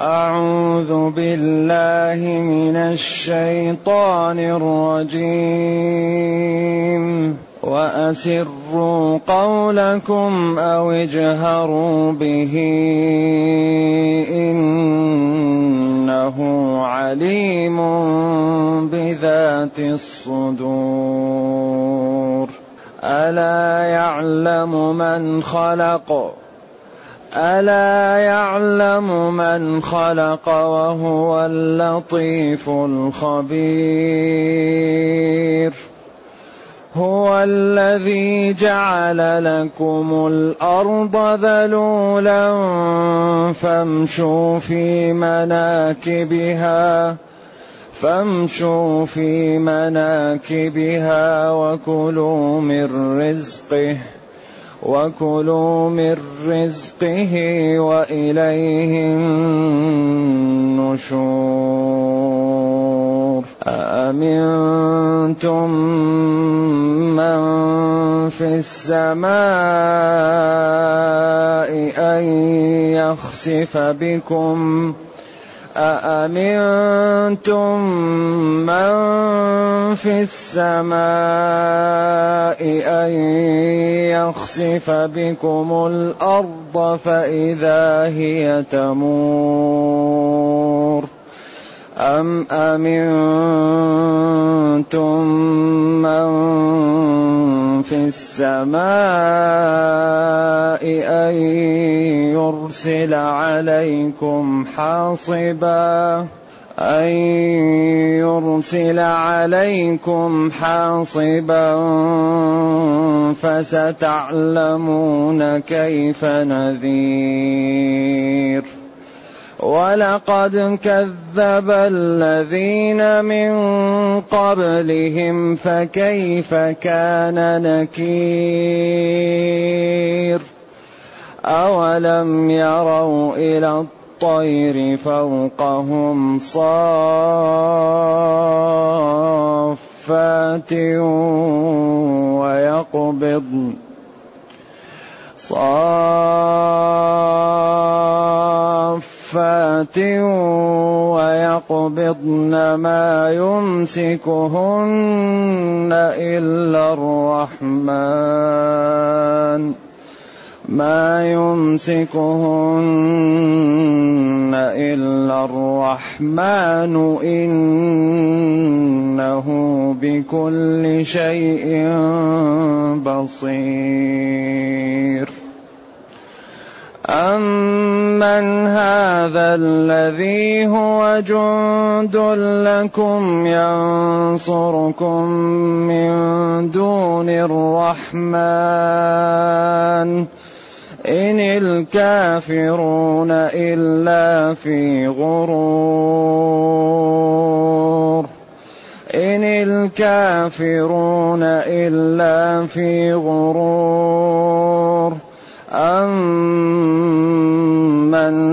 أعوذ بالله من الشيطان الرجيم. وأسروا قولكم أو اجهروا به. إنه عليم بذات الصدور. ألا يعلم من خلق؟ الا يعلم من خلق وهو اللطيف الخبير هو الذي جعل لكم الأرض ذلولا فامشوا في مناكبها فامشوا في مناكبها وكلوا من رزقه وكلوا من رزقه واليه النشور أأمنتم من في السماء أن يخسف بكم أأمنتم من في السماء أن يخسف بكم الأرض فإذا هي تمور؟ أم أمنتم من في السماء أن يرسل عليكم حاصبا؟ أن يرسل عليكم حاصبا فستعلمون كيف نذير. ولقد كذب الذين من قبلهم فكيف كان نكير؟ أولم يروا إلى الطير فوقهم صافات ويقبضن صافات ويقبضن ما يمسكهن إلا الرحمن. ما يمسكهن إلا الرحمن. إنه بكل شيء بصير. أمن هذا الذي هو جند لكم ينصركم من دون الرحمن إن الكافرون إلا في غرور إن الكافرون إلا في غرور أمن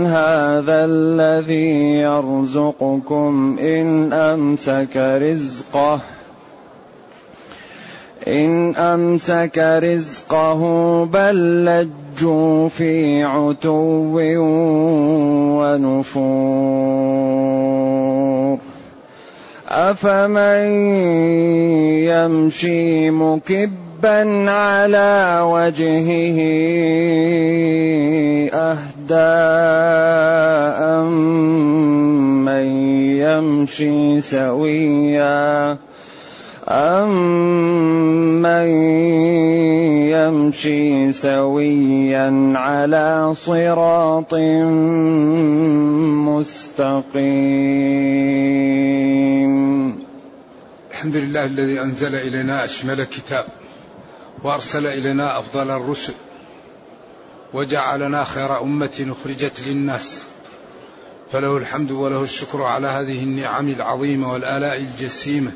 هذا الذي يرزقكم إن أمسك رزقه إن أمسك رزقه بل لجوا في عتو ونفور. أفمن يمشي مكبا على وجهه أهدى أمن يمشي سويا أمن يمشي سويا على صراط مستقيم. الحمد لله الذي أنزل إلينا أشمل كتاب. وأرسل إلينا أفضل الرسل وجعلنا خير أمة أخرجت للناس. فله الحمد وله الشكر على هذه النعم العظيمة والآلاء الجسيمة.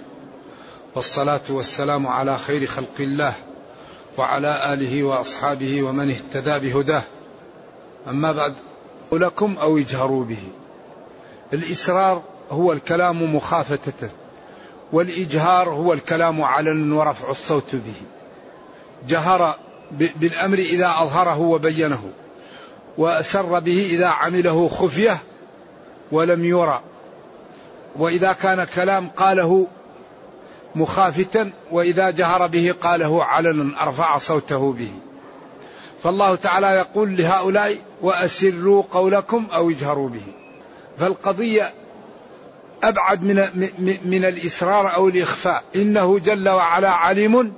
والصلاة والسلام على خير خلق الله وعلى آله وأصحابه ومن اهتدى بهداه. أما بعد لكم أو اجهروا به. الإسرار هو الكلام مخافتة والإجهار هو الكلام علنا ورفع الصوت به. جهر بالأمر إذا أظهره وبينه وأسر به إذا عمله خفية ولم يرى. وإذا كان كلام قاله مخافتا وإذا جهر به قاله علنا أرفع صوته به. فالله تعالى يقول لهؤلاء وأسروا قولكم أو اجهروا به. فالقضية أبعد من, من الإسرار أو الإخفاء. إنه جل وعلا عليم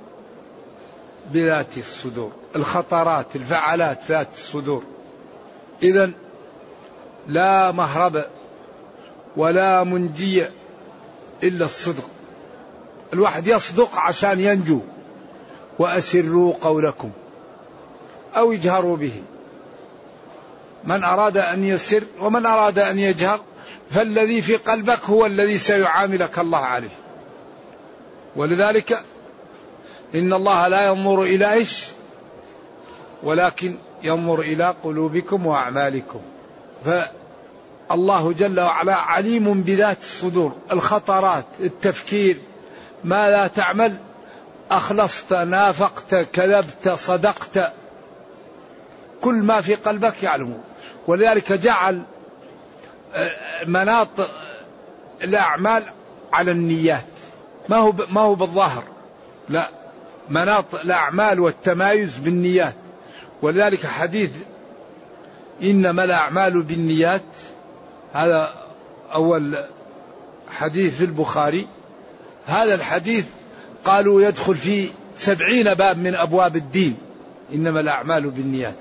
بذات الصدور الخطرات الفعلات ذات الصدور. إذا لا مهرب ولا منجي إلا الصدق. الواحد يصدق عشان ينجو. وأسروا قولكم أو اجهروا به. من أراد أن يسر ومن أراد أن يجهر فالذي في قلبك هو الذي سيعاملك الله عليه. ولذلك إن الله لا ينظر إلى إيش؟ ولكن ينظر إلى قلوبكم وأعمالكم. فالله جل وعلا عليم بذات الصدور الخطرات التفكير. ما لا تعمل؟ أخلصت نافقت كذبت صدقت. كل ما في قلبك يعلمه. ولذلك جعل آه، مناط الأعمال على النيات. ما هو ما هو بالظاهر؟ لا. مناط الأعمال والتمايز بالنيات. ولذلك حديث إنما الأعمال بالنيات هذا أول حديث في البخاري. هذا الحديث قالوا يدخل في سبعين باب من أبواب الدين. إنما الأعمال بالنيات.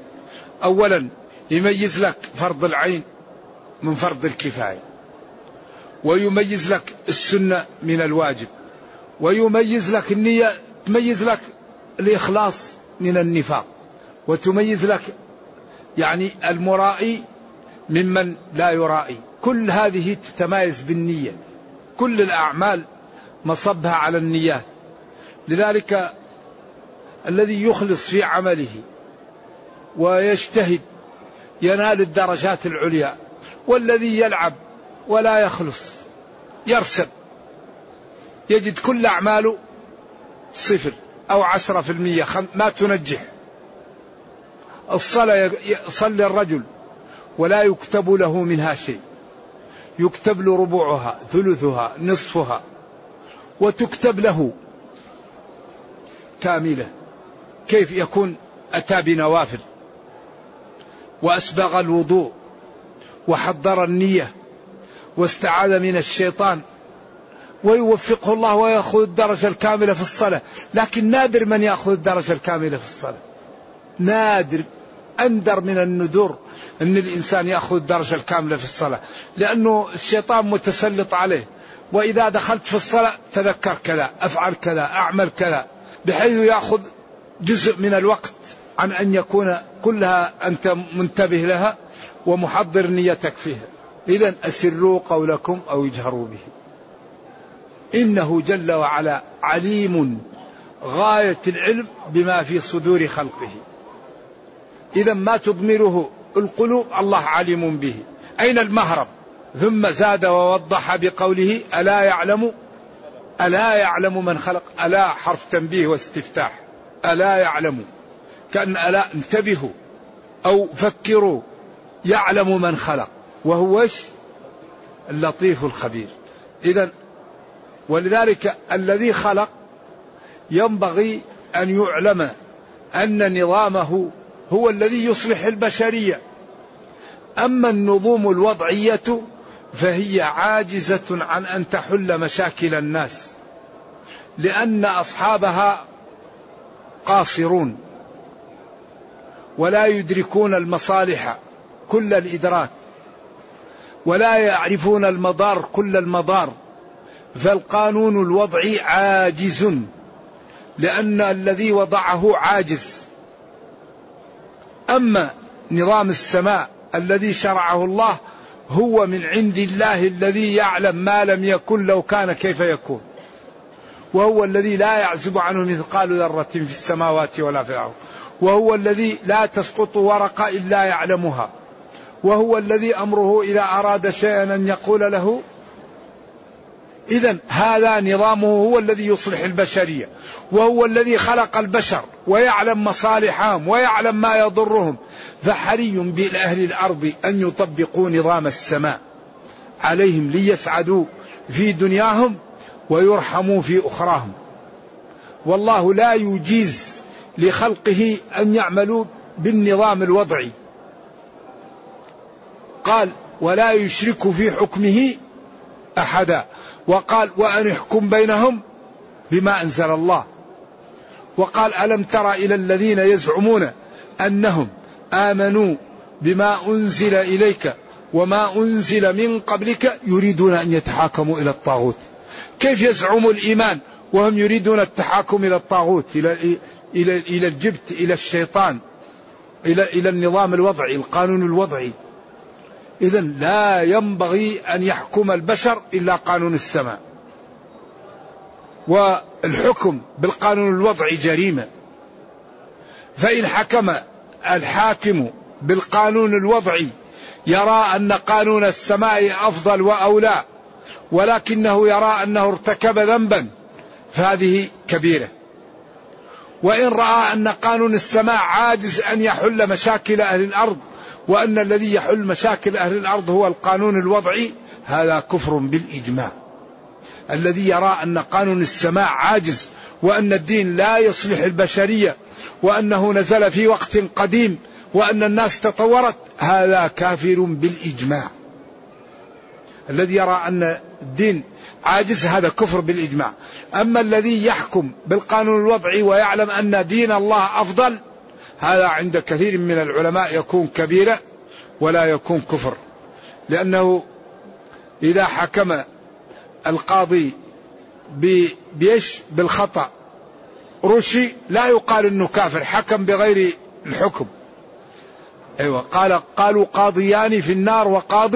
أولا يميز لك فرض العين من فرض الكفاية. ويميز لك السنة من الواجب. ويميز لك النية تميز لك الإخلاص من النفاق وتميز لك يعني المرائي ممن لا يرائي. كل هذه تتمايز بالنية. كل الأعمال مصبها على النيات لذلك الذي يخلص في عمله ويجتهد ينال الدرجات العليا والذي يلعب ولا يخلص يرسب. يجد كل أعماله صفر أو عشرة في المية ما تنجح. الصلاة يصلي الرجل ولا يكتب له منها شيء. يكتب له ربعها ثلثها نصفها وتكتب له كاملة. كيف يكون أتى بنوافل؟ وأسبغ الوضوء وحضر النية واستعاذ من الشيطان ويوفقه الله ويأخذ الدرجة الكاملة في الصلاة. لكن نادر من يأخذ الدرجة الكاملة في الصلاة. نادر أندر من الندور أن الإنسان يأخذ الدرجة الكاملة في الصلاة. لأنه الشيطان متسلط عليه. وإذا دخلت في الصلاة تذكر كذا أفعل كذا أعمل كذا بحيث يأخذ جزء من الوقت عن أن يكون كلها أنت منتبه لها ومحضر نيتك فيها. إذا أسروا قولكم أو اجهروا به. إنه جل وعلا عليم غاية العلم بما في صدور خلقه. إذا ما تضمره القلوب الله عليم به. أين المهرب؟ ثم زاد ووضح بقوله ألا يعلم ألا يعلم من خلق ألا حرف تنبيه واستفتاح. ألا يعلم. كأن ألا انتبهوا أو فكروا. يعلم من خلق. وهو اللطيف الخبير. إذا ولذلك الذي خلق ينبغي أن يعلم أن نظامه هو الذي يصلح البشرية. أما النظم الوضعية فهي عاجزة عن أن تحل مشاكل الناس لأن أصحابها قاصرون ولا يدركون المصالح كل الإدراك ولا يعرفون المضار كل المضار. فالقانون الوضعي عاجز لأن الذي وضعه عاجز. أما نظام السماء الذي شرعه الله هو من عند الله الذي يعلم ما لم يكن لو كان كيف يكون. وهو الذي لا يعزب عنه مثقال ذرة في السماوات ولا في الأرض. وهو الذي لا تسقط ورقة إلا يعلمها. وهو الذي أمره إذا أراد شيئا أن يقول له إذا هذا نظامه هو الذي يصلح البشرية وهو الذي خلق البشر ويعلم مصالحهم ويعلم ما يضرهم. فحري بأهل الأرض أن يطبقوا نظام السماء عليهم ليسعدوا في دنياهم ويرحموا في أخراهم. والله لا يجيز لخلقه أن يعملوا بالنظام الوضعي. قال ولا يشرك في حكمه أحدا وقال وأن يحكم بينهم بما أنزل الله. وقال ألم تر إلى الذين يزعمون أنهم آمنوا بما أنزل إليك وما أنزل من قبلك يريدون أن يتحاكموا إلى الطاغوت. كيف يزعموا الإيمان وهم يريدون التحاكم إلى الطاغوت إلى إلى إلى الجبت إلى الشيطان إلى إلى النظام الوضعي القانون الوضعي. إذا لا ينبغي أن يحكم البشر إلا قانون السماء. والحكم بالقانون الوضعي جريمة. فإن حكم الحاكم بالقانون الوضعي يرى أن قانون السماء أفضل وأولى ولكنه يرى أنه ارتكب ذنبا فهذه كبيرة. وإن رأى أن قانون السماء عاجز أن يحل مشاكل أهل الأرض وأن الذي يحل مشاكل أهل الأرض هو القانون الوضعي هذا كفر بالإجماع. الذي يرى أن قانون السماء عاجز وأن الدين لا يصلح البشرية وأنه نزل في وقت قديم وأن الناس تطورت هذا كافر بالإجماع. الذي يرى أن الدين عاجز هذا كفر بالإجماع. أما الذي يحكم بالقانون الوضعي ويعلم أن دين الله أفضل هذا عند كثير من العلماء يكون كبيرة ولا يكون كفر. لأنه إذا حكم القاضي بيش بالخطأ رشي لا يقال إنه كافر حكم بغير الحكم. أيوه قال قالوا قاضيان في النار وقاض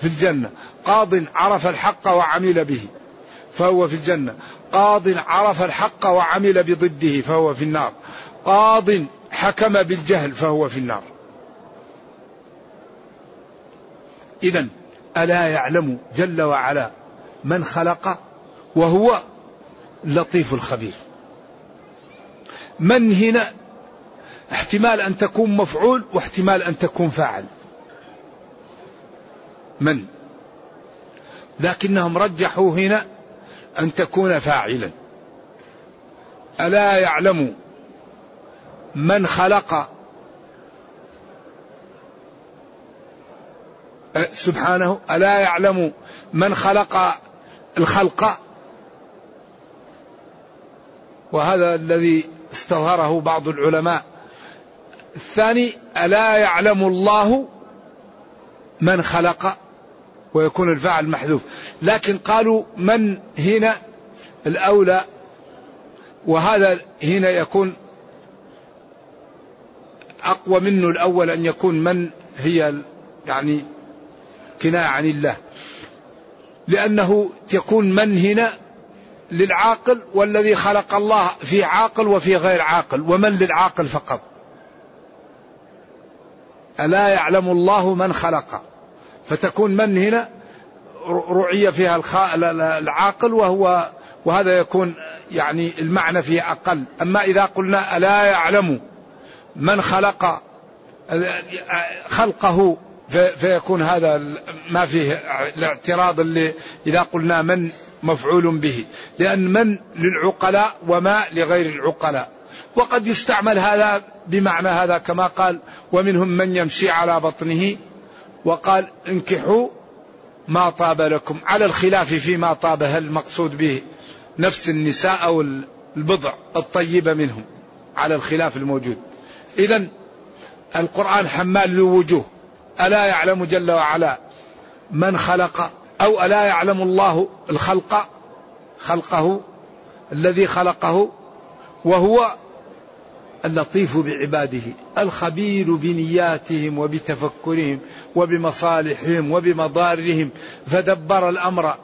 في الجنة. قاض عرف الحق وعمل به فهو في الجنة. قاض عرف الحق وعمل بضده فهو في النار. قاض حكم بالجهل فهو في النار. اذا ألا يعلم جل وعلا من خلق وهو اللطيف الخبير. من هنا؟ احتمال أن تكون مفعول واحتمال أن تكون فاعل. من؟ لكنهم رجحوا هنا أن تكون فاعلا. ألا يعلم من خلق. سبحانه ألا يعلم من خلق الخلق؟ وهذا الذي استظهره بعض العلماء. الثاني ألا يعلم الله من خلق؟ ويكون الفاعل محذوف. لكن قالوا من هنا الأولى؟ وهذا هنا يكون أقوى منه الأول أن يكون من هي يعني كناية عن الله. لأنه يكون من هنا للعاقل والذي خلق الله في عاقل وفي غير عاقل ومن للعاقل فقط. ألا يعلم الله من خلق؟ فتكون من هنا رعي فيها العاقل وهو وهذا يكون يعني المعنى فيه أقل. أما إذا قلنا ألا يعلم من خلق خلقه فيكون هذا ما فيه الاعتراض اللي إذا قلنا من مفعول به. لأن من للعقلاء وما لغير العقلاء. وقد يستعمل هذا بمعنى هذا كما قال ومنهم من يمشي على بطنه وقال انكحوا ما طاب لكم على الخلاف فيما طاب هل المقصود به نفس النساء أو البضع الطيبة منهم. على الخلاف الموجود. إذا القرآن حمال ذو وجوه. ألا يعلم جل وعلا من خلق أو ألا يعلم الله الخلق؟ خلقه الذي خلقه وهو اللطيف بعباده الخبير بنياتهم وبتفكرهم وبمصالحهم وبمضارهم فدبر الأمر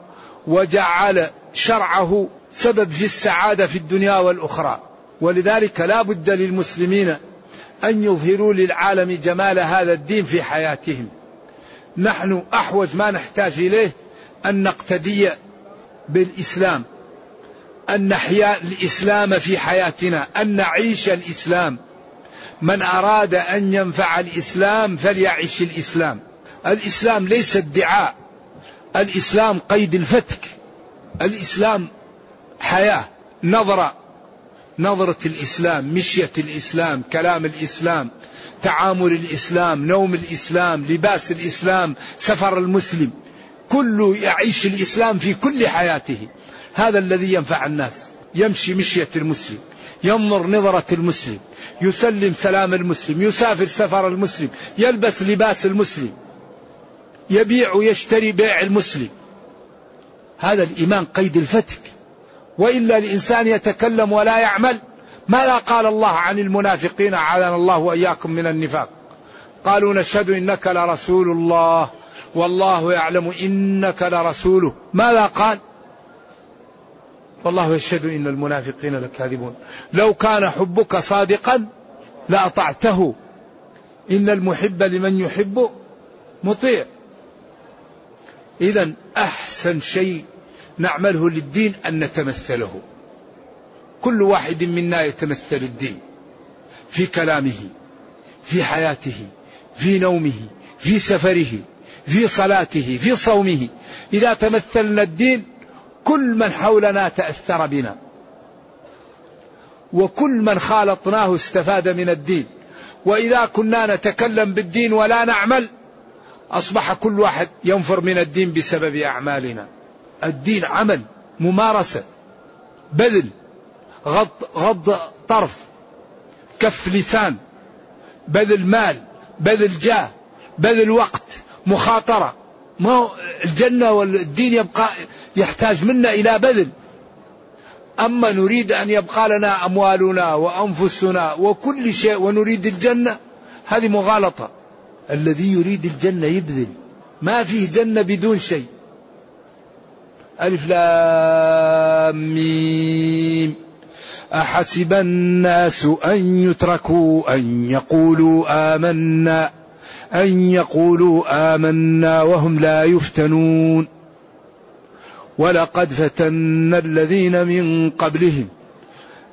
وجعل شرعه سبب في السعادة في الدنيا والأخرى. ولذلك لا بد للمسلمين أن يظهروا للعالم جمال هذا الدين في حياتهم. نحن أحوج ما نحتاج إليه أن نقتدي بالإسلام أن نحيا الإسلام في حياتنا أن نعيش الإسلام. من أراد أن ينفع الإسلام فليعش الإسلام. الإسلام ليس ادعاء الإسلام قيد الفتك الإسلام حياة نظرة. نظرة الإسلام مشية الإسلام كلام الإسلام تعامل الإسلام نوم الإسلام لباس الإسلام سفر المسلم كل يعيش الإسلام في كل حياته. هذا الذي ينفع الناس. يمشي مشية المسلم ينظر نظرة المسلم يسلم سلام المسلم يسافر سفر المسلم يلبس لباس المسلم يبيع ويشتري بيع المسلم. هذا الإيمان قيد الفتك. وإلا الإنسان يتكلم ولا يعمل. ماذا قال الله عن المنافقين أعاذنا الله وإياكم من النفاق؟ قالوا نشهد إنك لرسول الله. والله يعلم إنك لرسوله. ماذا قال؟ والله يشهد إن المنافقين لكاذبون. لو كان حبك صادقا لأطعته. إن المحب لمن يحب مطيع. إذا أحسن شيء نعمله للدين أن نتمثله. كل واحد منا يتمثل الدين في كلامه في حياته في نومه في سفره في صلاته في صومه. إذا تمثلنا الدين كل من حولنا تأثر بنا. وكل من خالطناه استفاد من الدين. وإذا كنا نتكلم بالدين ولا نعمل أصبح كل واحد ينفر من الدين بسبب أعمالنا. الدين عمل ممارسة بذل غض, غض طرف كف لسان بذل مال بذل جاه بذل وقت مخاطرة. ما الجنة والدين يبقى يحتاج منا إلى بذل. أما نريد أن يبقى لنا أموالنا وأنفسنا وكل شيء ونريد الجنة هذه مغالطة. الذي يريد الجنة يبذل. ما فيه جنة بدون شيء. ألف لام ميم. أحسب الناس أن يتركوا أن يقولوا آمنا أن يقولوا آمنا وهم لا يفتنون. ولقد فتنا الذين من قبلهم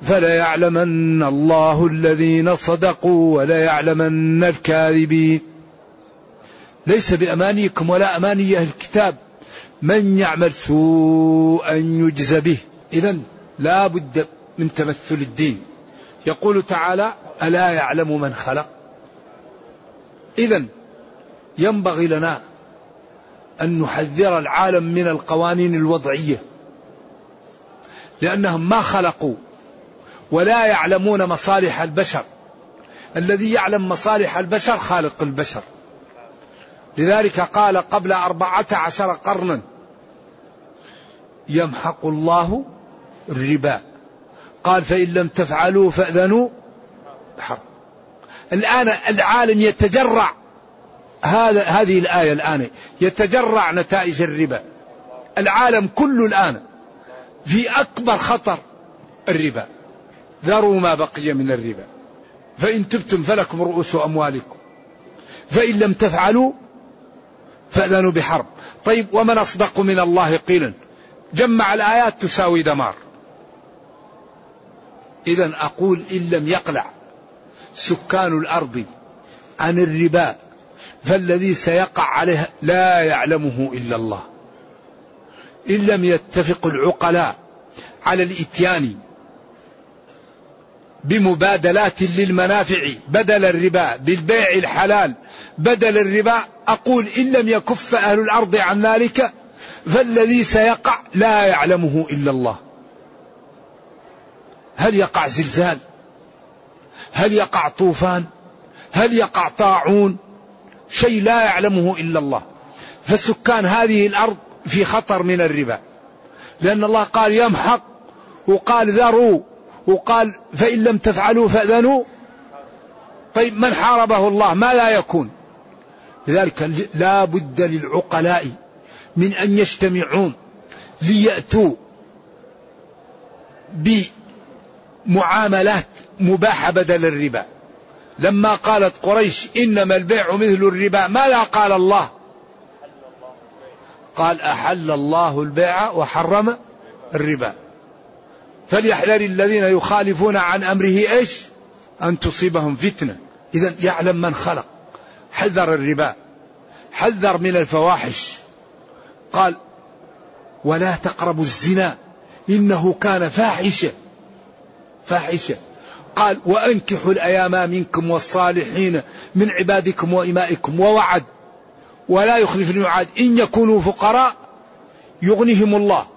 فليعلمن الله الذين صدقوا وليعلمن الكاذبين. ليس بأمانيكم ولا أماني أهل الكتاب. من يعمل سوءا يجز به. إذا لا بد من تمثل الدين. يقول تعالى ألا يعلم من خلق؟ إذا ينبغي لنا أن نحذر العالم من القوانين الوضعية. لأنهم ما خلقوا ولا يعلمون مصالح البشر. الذي يعلم مصالح البشر خالق البشر. لذلك قال قبل أربعة عشر قرنا يمحق الله الربا. قال فإن لم تفعلوا فأذنوا بحرب الآن العالم يتجرع. هذا هذه الآية الآن يتجرع نتائج الربا. العالم كله الآن في أكبر خطر الربا. ذروا ما بقي من الربا. فإن تبتم فلكم رؤوس أموالكم. فإن لم تفعلوا فأذنوا بحرب. طيب ومن أصدق من الله قيلا؟ جمع الآيات تساوي دمار. إذا أقول إن لم يقلع سكان الأرض عن الربا فالذي سيقع عليه لا يعلمه إلا الله. إن لم يتفق العقلاء على الإتيان بمبادلات للمنافع بدل الربا بالبيع الحلال بدل الربا أقول إن لم يكف أهل الأرض عن ذلك فالذي سيقع لا يعلمه إلا الله. هل يقع زلزال؟ هل يقع طوفان؟ هل يقع طاعون؟ شيء لا يعلمه إلا الله. فسكان هذه الأرض في خطر من الربا. لأن الله قال يمحق وقال ذروا وقال فإن لم تفعلوا فأذنوا. طيب من حاربه الله؟ ما لا يكون. لذلك لا بد للعقلاء من أن يجتمعون ليأتوا بمعاملات مباحة بدل الربا. لما قالت قريش إنما البيع مثل الربا ماذا قال الله؟ قال أحل الله البيع وحرم الربا. فليحذر الذين يخالفون عن أمره إيش؟ أن تصيبهم فتنة. إذا يعلم من خلق. حذر الربا. حذر من الفواحش. قال ولا تقربوا الزنا إنه كان فاحشة. فاحشة. قال وأنكحوا الأيام منكم والصالحين من عبادكم وإمائكم ووعد ولا يخلف الميعاد إن يكونوا فقراء يغنيهم الله.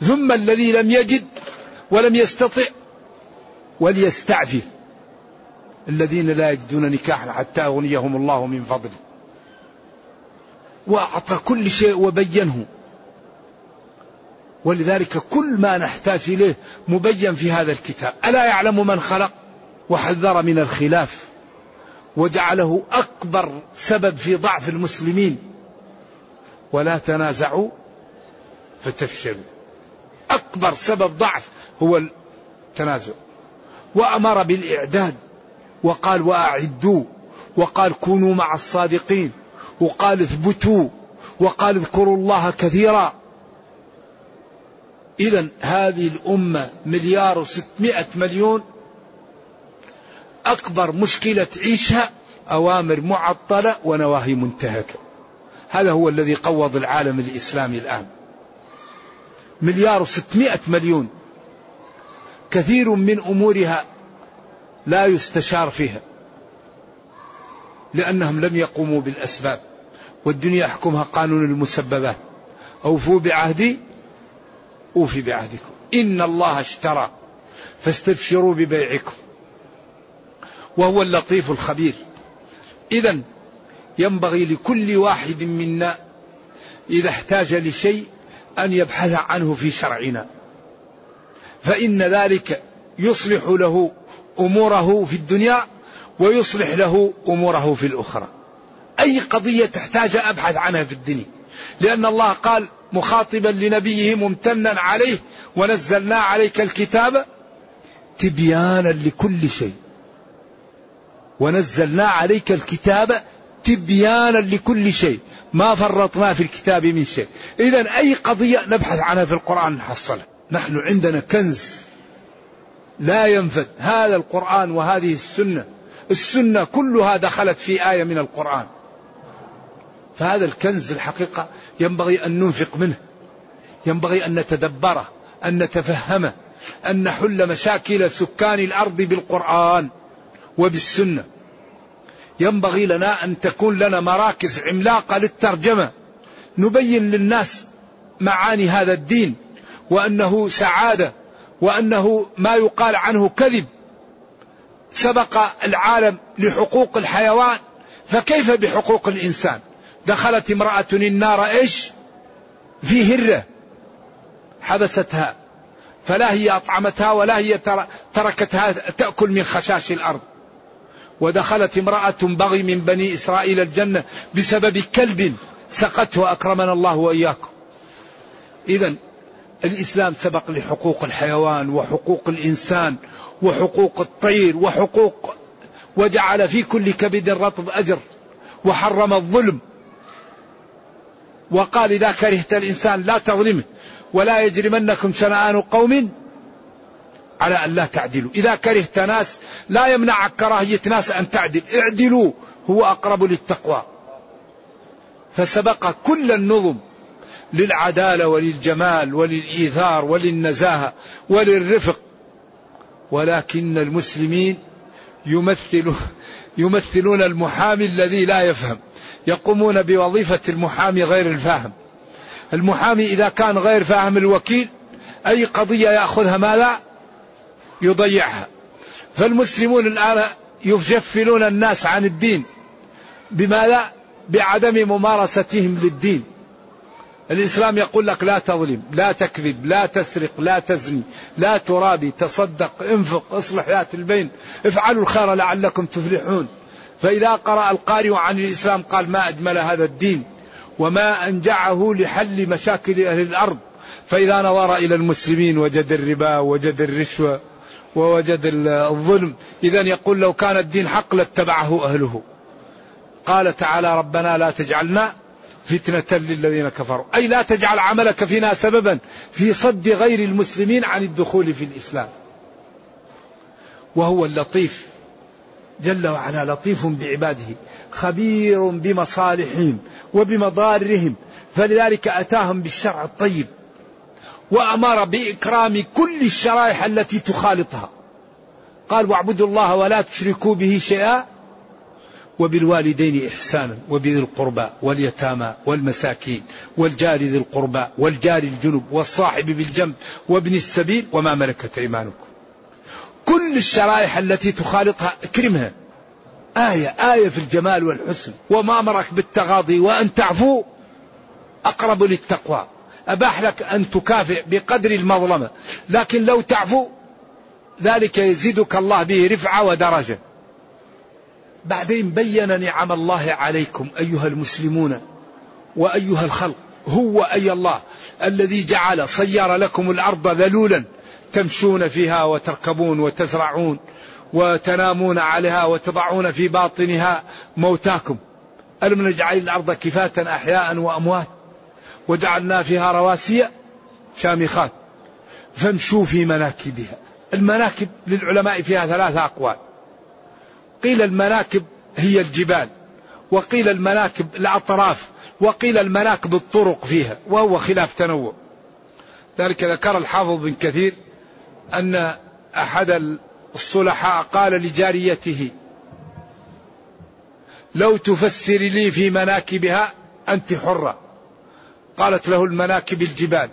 ثم الذي لم يجد ولم يستطع وليستعفف. الذين لا يجدون نكاحا حتى أغنيهم الله من فضله. وأعطى كل شيء وبينه. ولذلك كل ما نحتاج إليه مبين في هذا الكتاب. ألا يعلم من خلق؟ وحذر من الخلاف. وجعله أكبر سبب في ضعف المسلمين. ولا تنازعوا فتفشلوا. أكبر سبب ضعف هو التنازع. وأمر بالإعداد. وقال وأعدوا. وقال كونوا مع الصادقين. وقال اثبتوا وقال اذكروا الله كثيرا. إذا هذه الأمة مليار وستمائة مليون أكبر مشكلة تعيشها أوامر معطلة ونواهي منتهكة. هذا هو الذي قوض العالم الإسلامي الآن. مليار وستمائة مليون. كثير من أمورها لا يستشار فيها. لأنهم لم يقوموا بالأسباب والدنيا يحكمها قانون المسببات. أوفوا بعهدي أوفي بعهدكم. إن الله اشترى فاستبشروا ببيعكم. وهو اللطيف الخبير. إذا ينبغي لكل واحد منا إذا احتاج لشيء أن يبحث عنه في شرعنا. فإن ذلك يصلح له أموره في الدنيا ويصلح له أموره في الأخرى. أي قضية تحتاج أبحث عنها في الدنيا. لأن الله قال مخاطبا لنبيه ممتنا عليه ونزلنا عليك الكتاب تبيانا لكل شيء. ونزلنا عليك الكتاب تبيانا لكل شيء. ما فرطنا في الكتاب من شيء. إذا أي قضية نبحث عنها في القرآن نحصلها. نحن عندنا كنز لا ينفد. هذا القرآن وهذه السنة السنة كلها دخلت في آية من القرآن. فهذا الكنز الحقيقة ينبغي أن ننفق منه. ينبغي أن نتدبره أن نتفهمه أن نحل مشاكل سكان الأرض بالقرآن وبالسنة. ينبغي لنا أن تكون لنا مراكز عملاقة للترجمة. نبين للناس معاني هذا الدين وأنه سعادة وأنه ما يقال عنه كذب. سبق العالم لحقوق الحيوان فكيف بحقوق الإنسان؟ دخلت امرأة النار إيش؟ في هرة حبستها فلا هي أطعمتها ولا هي تركتها تأكل من خشاش الأرض. ودخلت امرأة بغي من بني إسرائيل الجنة بسبب كلب سقته أكرمنا الله وإياكم. إذا الإسلام سبق لحقوق الحيوان وحقوق الإنسان وحقوق الطير وحقوق وجعل في كل كبد رطب أجر وحرم الظلم. وقال إذا كرهت الإنسان لا تظلمه ولا يجرمنكم شنآن قوم على أن لا تعدلوا. إذا كرهت ناس لا يمنعك كراهية ناس أن تعدل. اعدلوا هو أقرب للتقوى. فسبق كل النظم للعدالة وللجمال وللإيثار وللنزاهة وللرفق. ولكن المسلمين يمثل يمثلون المحامي الذي لا يفهم. يقومون بوظيفة المحامي غير الفاهم. المحامي إذا كان غير فاهم الوكيل أي قضية يأخذها ماذا يضيعها. فالمسلمون الآن يجفلون الناس عن الدين بماذا بعدم ممارستهم للدين. الإسلام يقول لك لا تظلم لا تكذب لا تسرق لا تزني لا ترابي تصدق انفق اصلح ذات البين افعلوا الخير لعلكم تفلحون. فإذا قرأ القارئ عن الإسلام قال ما أجمل هذا الدين وما أنجعه لحل مشاكل أهل الأرض. فإذا نظر إلى المسلمين وجد الربا وجد الرشوة ووجد الظلم. إذا يقول لو كان الدين حق لاتبعه أهله. قال تعالى ربنا لا تجعلنا فتنة للذين كفروا. أي لا تجعل عملك فينا سببا في صد غير المسلمين عن الدخول في الإسلام. وهو اللطيف. جل وعلا لطيف بعباده. خبير بمصالحهم وبمضارهم. فلذلك أتاهم بالشرع الطيب. وأمر بإكرام كل الشرائح التي تخالطها. قال واعبدوا الله ولا تشركوا به شيئا وبالوالدين إحسانا وبذي القربى واليتامى والمساكين والجار ذي القربى والجار الجنب والصاحب بالجنب وابن السبيل وما ملكت أيمانكم. كل الشرائح التي تخالطها اكرمها. آية آية في الجمال والحسن. وما أمرك بالتغاضي وأن تعفو أقرب للتقوى. أباح لك أن تكافئ بقدر المظلمة. لكن لو تعفو ذلك يزيدك الله به رفعة ودرجة. بعدين بين نعم الله عليكم أيها المسلمون وأيها الخلق هو أي الله الذي جعل صير لكم الأرض ذلولا تمشون فيها وتركبون وتزرعون وتنامون عليها وتضعون في باطنها موتاكم. ألم نجعل الأرض كفاة أحياء وأموات؟ وجعلنا فيها رواسي شامخات. فامشوا في مناكبها. المناكب للعلماء فيها ثلاثة أقوال. قيل المناكب هي الجبال وقيل المناكب الأطراف وقيل المناكب الطرق فيها وهو خلاف تنوع. ذلك ذكر الحافظ بن كثير أن أحد الصلحاء قال لجاريته لو تفسر لي في مناكبها أنت حرة. قالت له المناكب الجبال.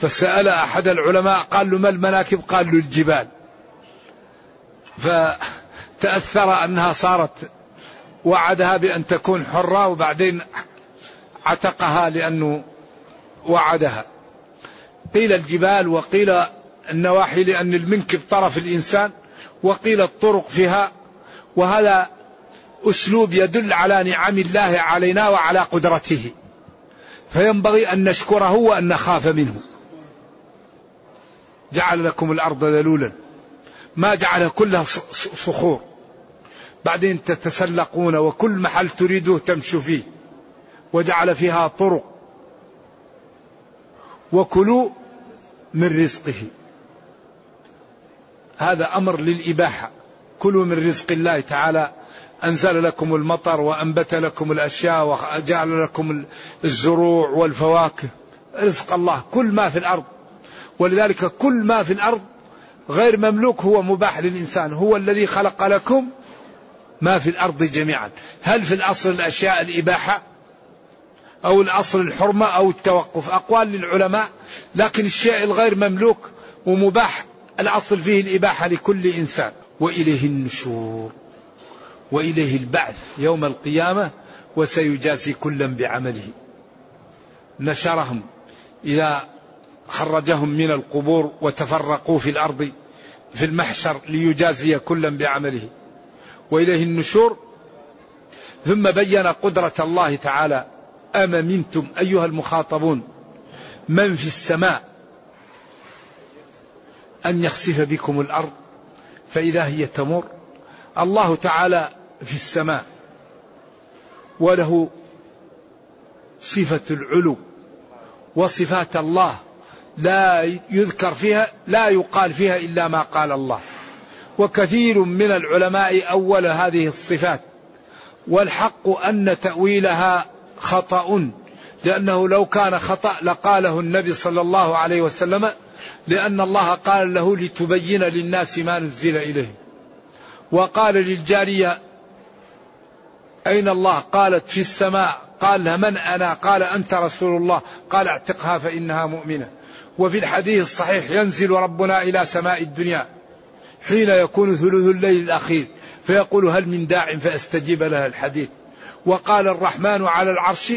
فسأل أحد العلماء قال له ما المناكب؟ قال له الجبال. فتأثر أنها صارت وعدها بأن تكون حرة وبعدين عتقها لأنه وعدها. قيل الجبال وقيل النواحي لأن المنكب طرف الإنسان وقيل الطرق فيها وهذا أسلوب يدل على نعم الله علينا وعلى قدرته. فينبغي أن نشكره وأن نخاف منه. جعل لكم الأرض ذلولا. ما جعل كلها صخور. بعدين تتسلقون وكل محل تريدوه تمشوا فيه. وجعل فيها طرق. وكلوا من رزقه. هذا أمر للإباحة. كلوا من رزق الله تعالى. أنزل لكم المطر وأنبت لكم الأشياء وجعل لكم الزروع والفواكه. رزق الله. كل ما في الأرض. ولذلك كل ما في الأرض غير مملوك هو مباح للإنسان. هو الذي خلق لكم ما في الأرض جميعا. هل في الأصل الأشياء الإباحة أو الأصل الحرمة أو التوقف؟ أقوال للعلماء. لكن الشيء الغير مملوك ومباح الأصل فيه الإباحة لكل إنسان. وإليه النشور وإليه البعث يوم القيامة وسيجازي كلا بعمله. نشرهم إذا خرجهم من القبور وتفرقوا في الأرض في المحشر ليجازي كلا بعمله. وإليه النشور ثم بين قدرة الله تعالى أم منتم أيها المخاطبون؟ من في السماء؟ أن يخسف بكم الأرض فإذا هي تمر الله تعالى في السماء وله صفة العلو وصفات الله لا يذكر فيها لا يقال فيها إلا ما قال الله. وكثير من العلماء أول هذه الصفات. والحق أن تأويلها خطأ لأنه لو كان خطأ لقاله النبي صلى الله عليه وسلم لأن الله قال له لتبين للناس ما نزل إليه. وقال للجارية أين الله؟ قالت في السماء. قال من أنا؟ قال أنت رسول الله. قال أعتقها فإنها مؤمنة. وفي الحديث الصحيح ينزل ربنا إلى سماء الدنيا حين يكون ثلث الليل الأخير فيقول هل من داع فأستجيب لها الحديث. وقال الرحمن على العرش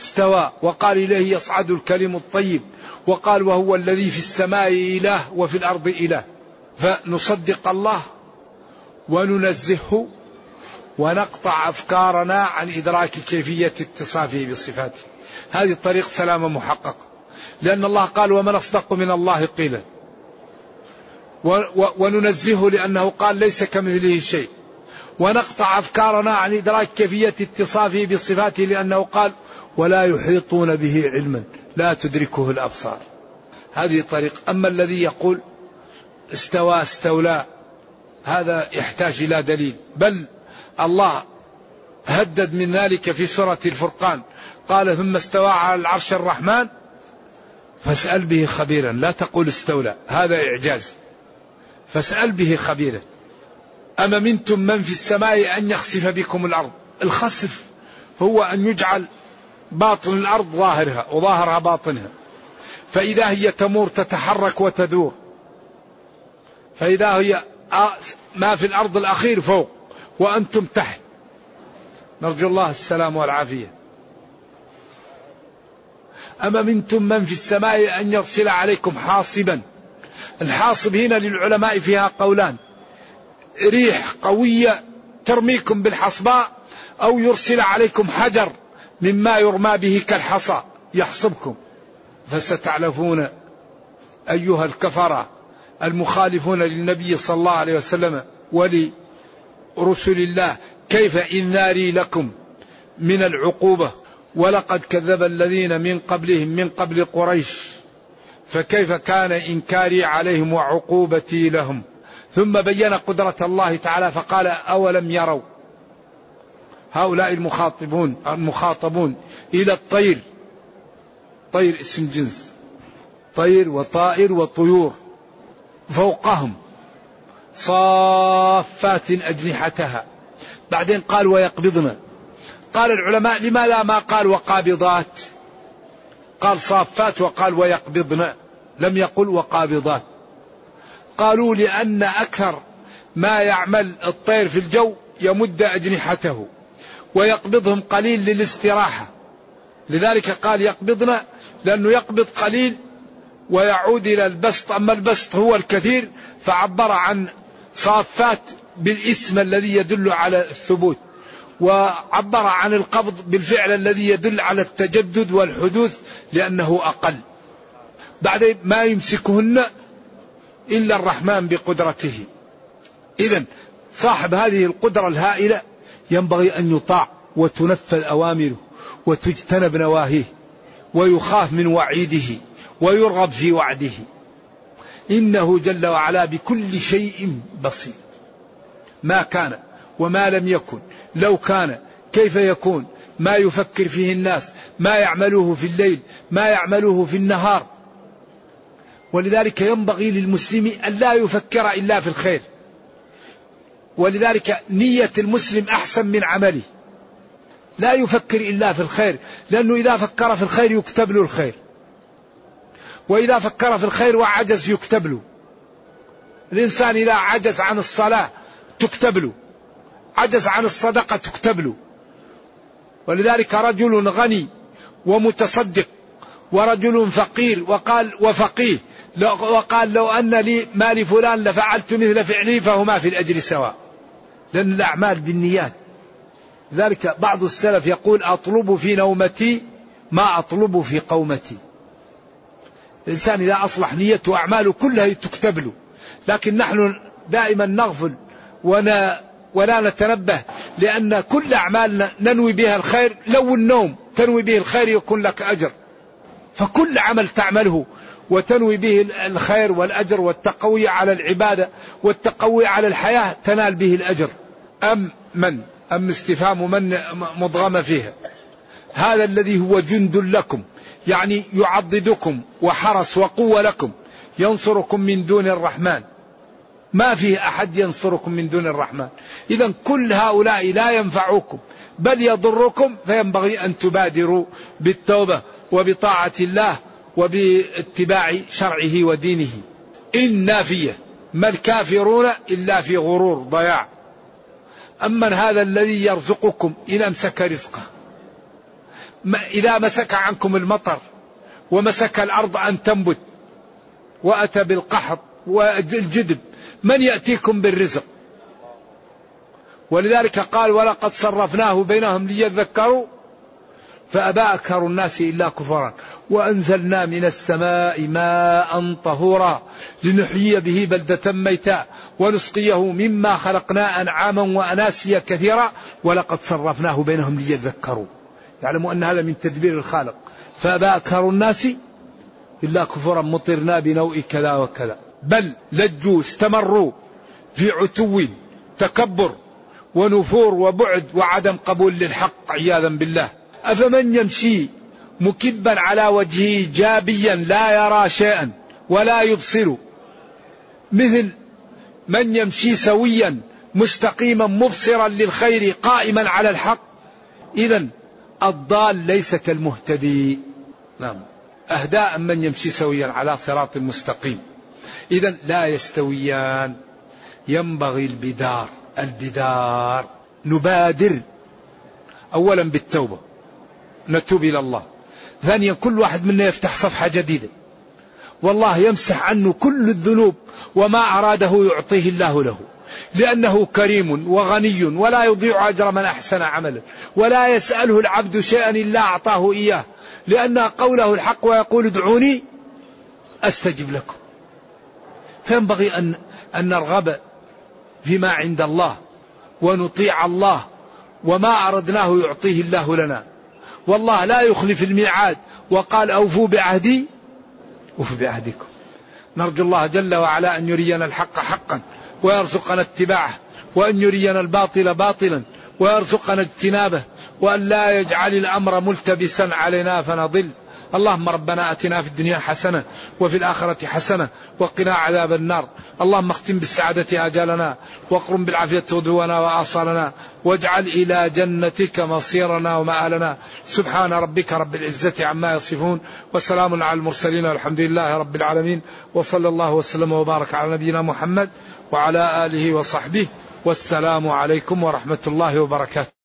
استوى وقال إليه يصعد الكلم الطيب وقال وهو الذي في السماء إله وفي الأرض إله. فنصدق الله وننزهه ونقطع أفكارنا عن إدراك كيفية اتصافه بصفاته. هذه طريق سلامة محققة لأن الله قال ومن أصدق من الله قيلا. وننزهه لأنه قال ليس كمثله شيء. ونقطع أفكارنا عن إدراك كيفية اتصافه بصفاته لأنه قال ولا يحيطون به علما. لا تدركه الأبصار. هذه طريق. أما الذي يقول استوى استولى هذا يحتاج إلى دليل. بل الله هدد من ذلك في سورة الفرقان. قال ثم استوى على العرش الرحمن فاسأل به خبيرا. لا تقول استولى هذا إعجاز. فاسأل به خبيرا. أما منتم من في السماء أن يخسف بكم الأرض؟ الخسف هو أن يجعل باطن الأرض ظاهرها وظاهرها باطنها. فإذا هي تمور تتحرك وتدور. فإذا هي ما في الأرض الأخير فوق وأنتم تحت. نرجو الله السلام والعافية. أما منتم من في السماء أن يرسل عليكم حاصبا؟ الحاصب هنا للعلماء فيها قولان. ريح قوية ترميكم بالحصباء أو يرسل عليكم حجر مما يرمى به كالحصى يحصبكم. فستعلفون أيها الكفرة المخالفون للنبي صلى الله عليه وسلم ولرسل الله كيف إنذاري لكم من العقوبة؟ ولقد كذب الذين من قبلهم من قبل قريش. فكيف كان إنكاري عليهم وعقوبتي لهم؟ ثم بين قدرة الله تعالى فقال أولم يروا؟ هؤلاء المخاطبون المخاطبون إلى الطير. طير اسم جنس. طير وطائر وطيور. فوقهم صافات أجنحتها. بعدين قال ويقبضن. قال العلماء لماذا ما قال وقابضات؟ قال صافات وقال ويقبضن. لم يقل وقابضات. قالوا لأن أكثر ما يعمل الطير في الجو يمد أجنحته ويقبضهم قليل للاستراحة. لذلك قال يقبضن لأنه يقبض قليل ويعود إلى البسط. أما البسط هو الكثير فعبر عن صافات بالاسم الذي يدل على الثبوت. وعبر عن القبض بالفعل الذي يدل على التجدد والحدوث لأنه أقل. بعد ما يمسكهن إلا الرحمن بقدرته. إذا صاحب هذه القدرة الهائلة ينبغي أن يطاع وتنفذ أوامره وتجتنب نواهيه ويخاف من وعيده ويرغب في وعده. إنه جل وعلا بكل شيء بصير. ما كان وما لم يكن. لو كان كيف يكون؟ ما يفكر فيه الناس. ما يعملوه في الليل. ما يعملوه في النهار. ولذلك ينبغي للمسلم أن لا يفكر إلا في الخير. ولذلك نية المسلم أحسن من عمله. لا يفكر إلا في الخير. لأنه إذا فكر في الخير يكتب له الخير. وإذا فكر في الخير وعجز يكتب له. الإنسان إذا عجز عن الصلاة تكتب له. عجز عن الصدقة تكتب له ولذلك رجل غني ومتصدق ورجل فقير وقال وفقيه وقال لو أن لي مال فلان لفعلت مثل فعلي فهما في الأجر سواء. لأن الأعمال بالنيات. ذلك بعض السلف يقول أطلب في نومتي ما أطلب في قومتي. الإنسان إذا أصلح نيته أعماله كلها تكتب له لكن نحن دائما نغفل ونا ولا نتنبه لأن كل أعمالنا ننوي بها الخير لو النوم تنوي به الخير يكون لك أجر. فكل عمل تعمله وتنوي به الخير والأجر والتقوي على العبادة والتقوي على الحياة تنال به الأجر. أم من؟ أم استفهام من مضغم فيها؟ هذا الذي هو جند لكم يعني يعضدكم وحرس وقوة لكم ينصركم من دون الرحمن. ما فيه أحد ينصركم من دون الرحمن. إذا كل هؤلاء لا ينفعوكم. بل يضركم فينبغي أن تبادروا بالتوبة وبطاعة الله وباتباع شرعه ودينه. إن نافية ما الكافرون إلا في غرور ضياع. أما هذا الذي يرزقكم إن أمسك رزقه. إذا مسك عنكم المطر ومسك الأرض أن تنبت وأتى بالقحط والجدب من يأتيكم بالرزق؟ ولذلك قال ولقد صرفناه بينهم ليذكروا فأبى أكثر الناس إلا كفرا. وأنزلنا من السماء ماء طهورا لنحيي به بلدة ميتا ونسقيه مما خلقنا أنعاما وأناسيا كثيرا. ولقد صرفناه بينهم ليذكروا. يعلموا أن هذا من تدبير الخالق. فأبى أكثر الناس إلا كفرا. مطرنا بنوء كذا وكذا. بل لجوا استمروا في عتو تكبر ونفور وبعد وعدم قبول للحق عياذا بالله. أفمن يمشي مكبا على وجهه جابيا لا يرى شيئا ولا يبصر. مثل من يمشي سويا مستقيما مبصرا للخير قائما على الحق. إذا الضال ليس كالمهتدي. نعم. أهداء من يمشي سويا على صراط مستقيم. إذا لا يستويان. ينبغي البدار. البدار. نبادر. أولا بالتوبة. نتوب إلى الله. ثانيا كل واحد منا يفتح صفحة جديدة. والله يمسح عنه كل الذنوب وما أراده يعطيه الله له. لأنه كريم وغني ولا يضيع أجر من أحسن عملا ولا يسأله العبد شيئا إلا أعطاه إياه. لأن قوله الحق ويقول ادعوني أستجب لكم. فينبغي أن, أن نرغب فيما عند الله ونطيع الله وما أردناه يعطيه الله لنا. والله لا يخلف الميعاد وقال أوفوا بعهدي أوفوا بعهدكم. نرجو الله جل وعلا أن يرينا الحق حقا ويرزقنا اتباعه وأن يرينا الباطل باطلا ويرزقنا اجتنابه وأن لا يجعل الأمر ملتبسا علينا فنضل. اللهم ربنا آتنا في الدنيا حسنة وفي الآخرة حسنة وقنا عذاب النار. اللهم اختم بالسعادة آجالنا واقرم بالعافية غدونا وآصالنا واجعل إلى جنتك مصيرنا ومآلنا. سبحان ربك رب العزة عما يصفون وسلام على المرسلين والحمد لله رب العالمين. وصلى الله وسلم وبارك على نبينا محمد وعلى آله وصحبه. والسلام عليكم ورحمة الله وبركاته.